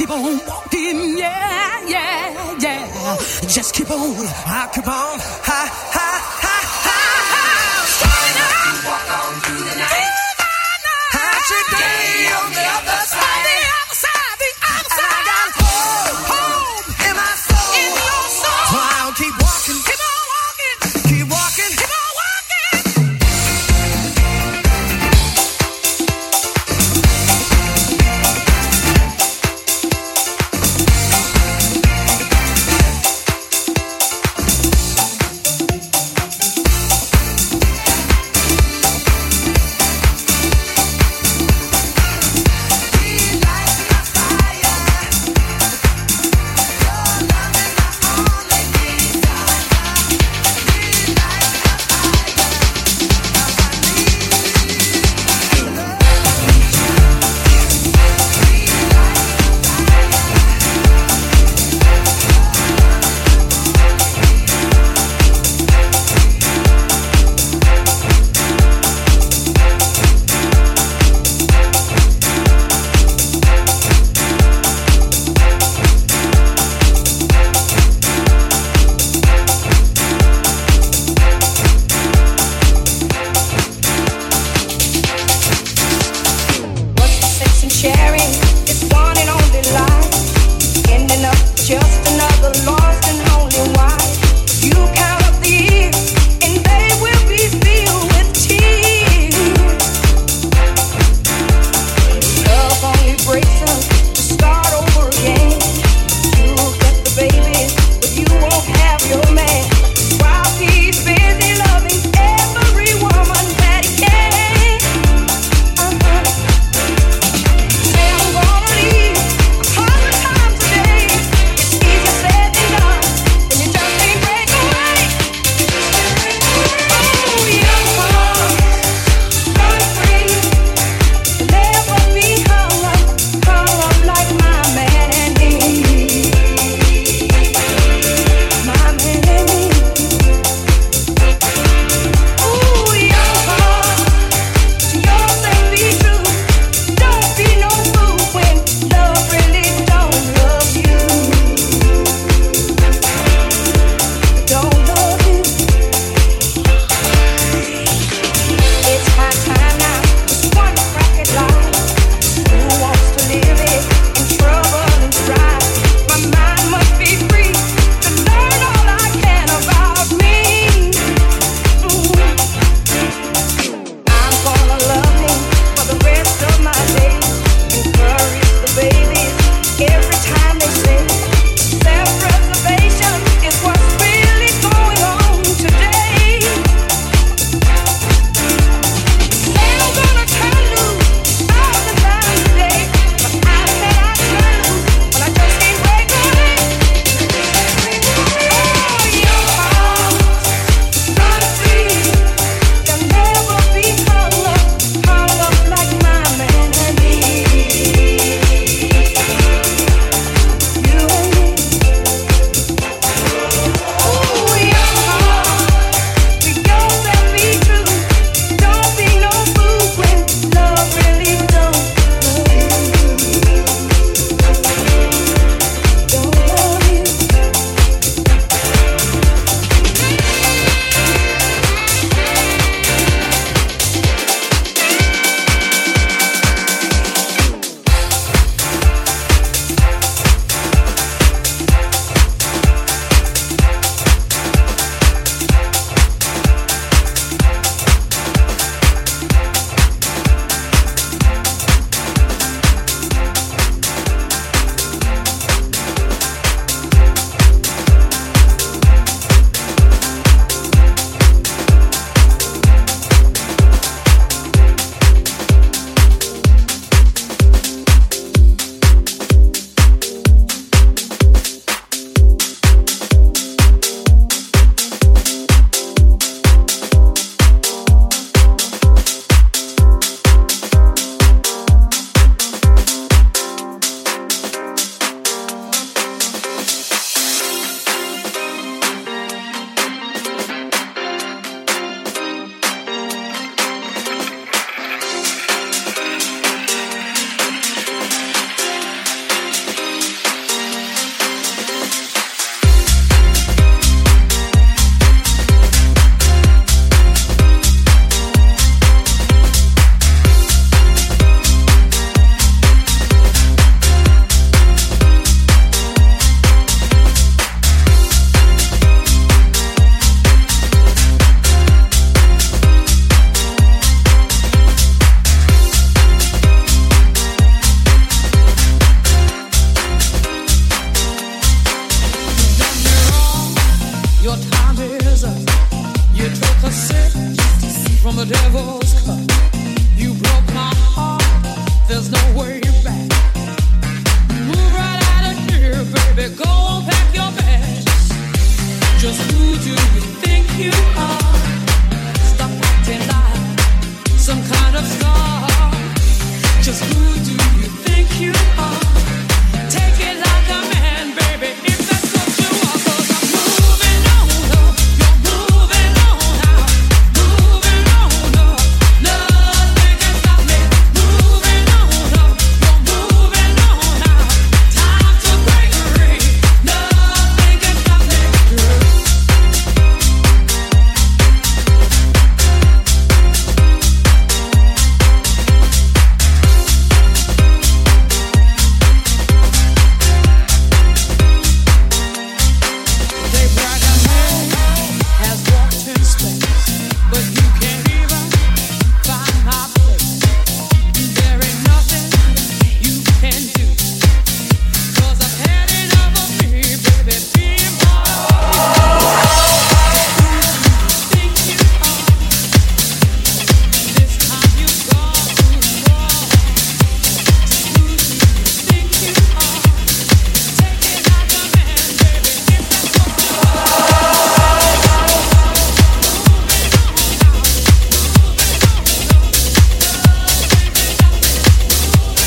keep on walking, yeah, yeah, yeah. Just keep on, I keep on, I.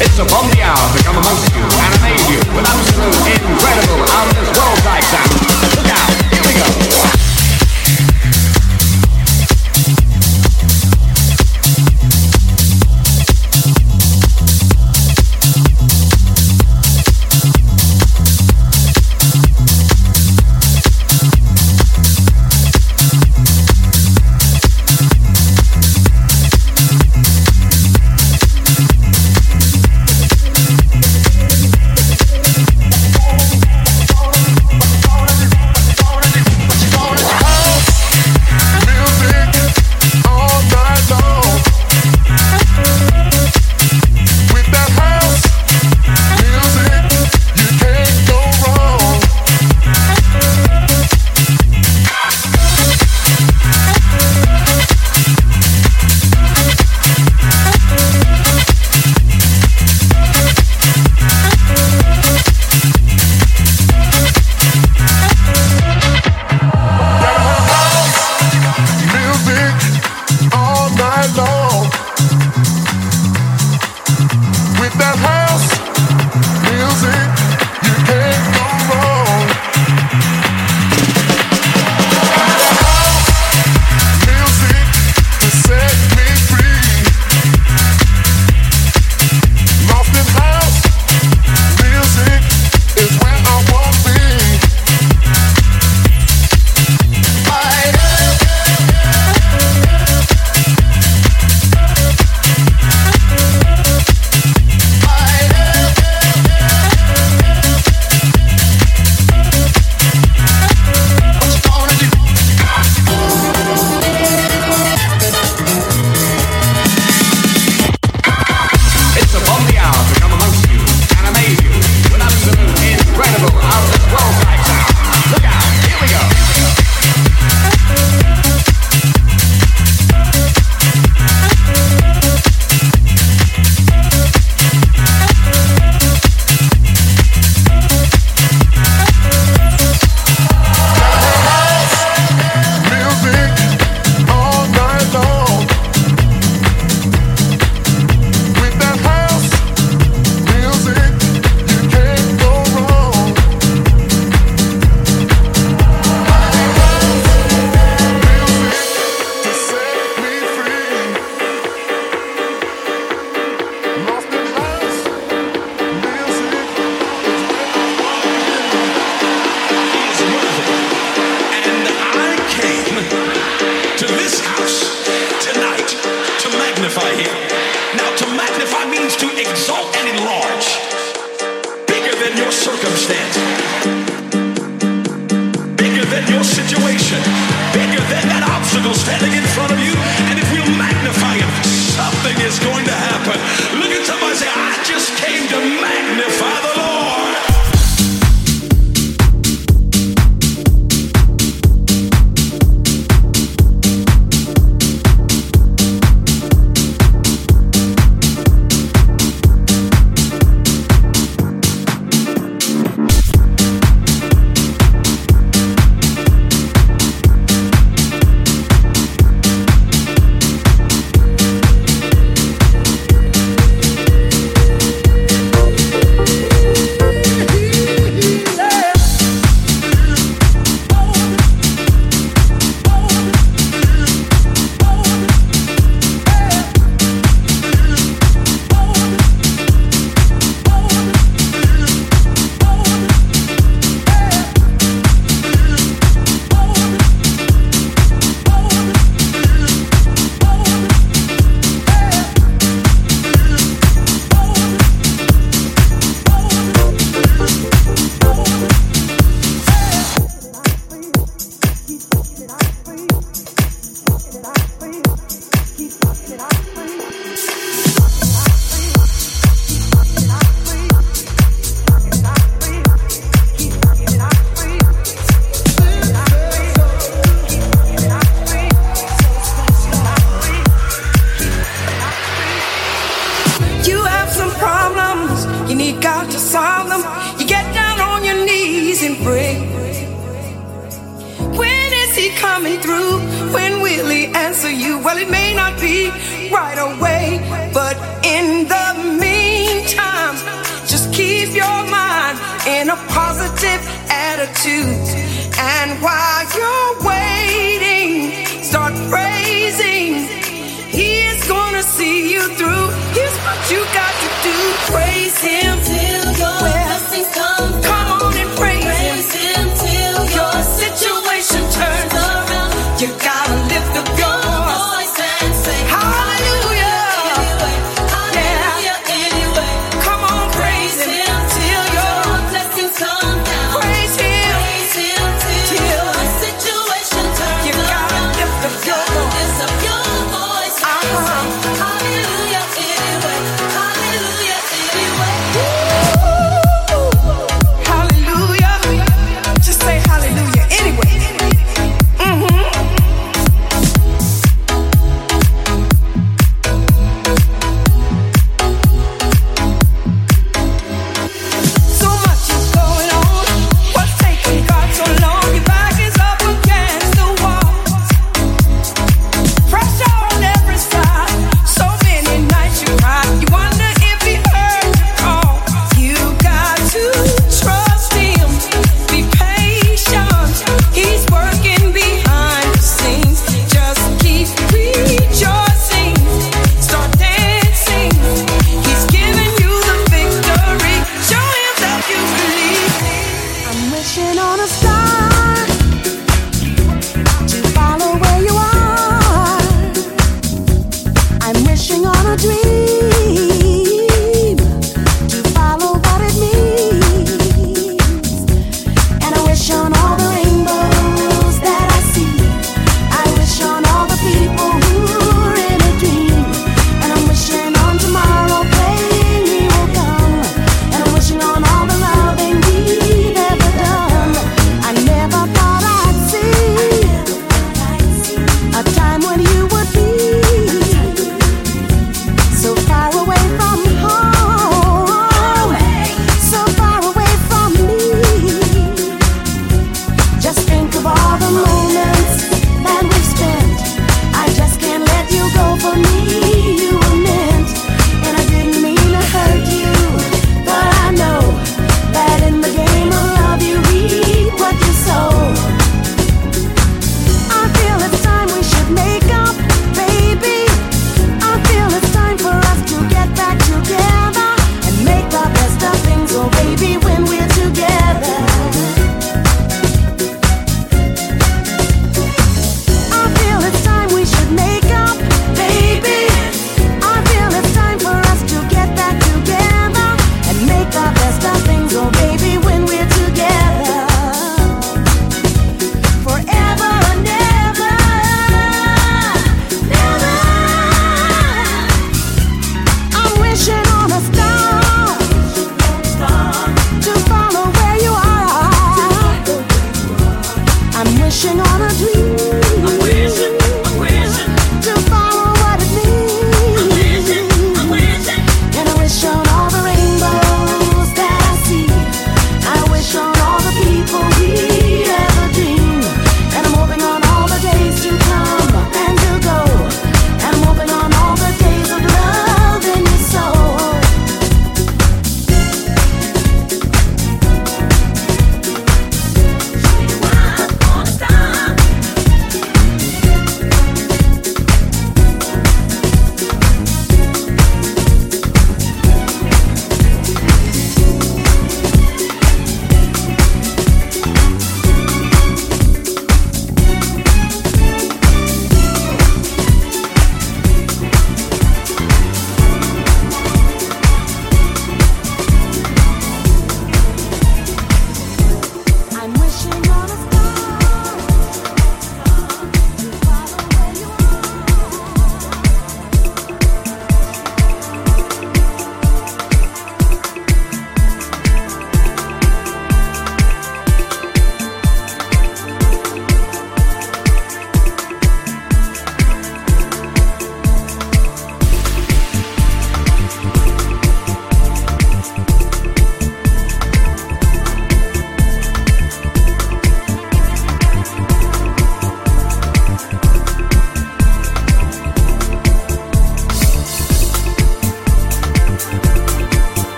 It's upon the hour to come amongst you and amaze you with absolute incredible out of this world type sound. Look out, here we go.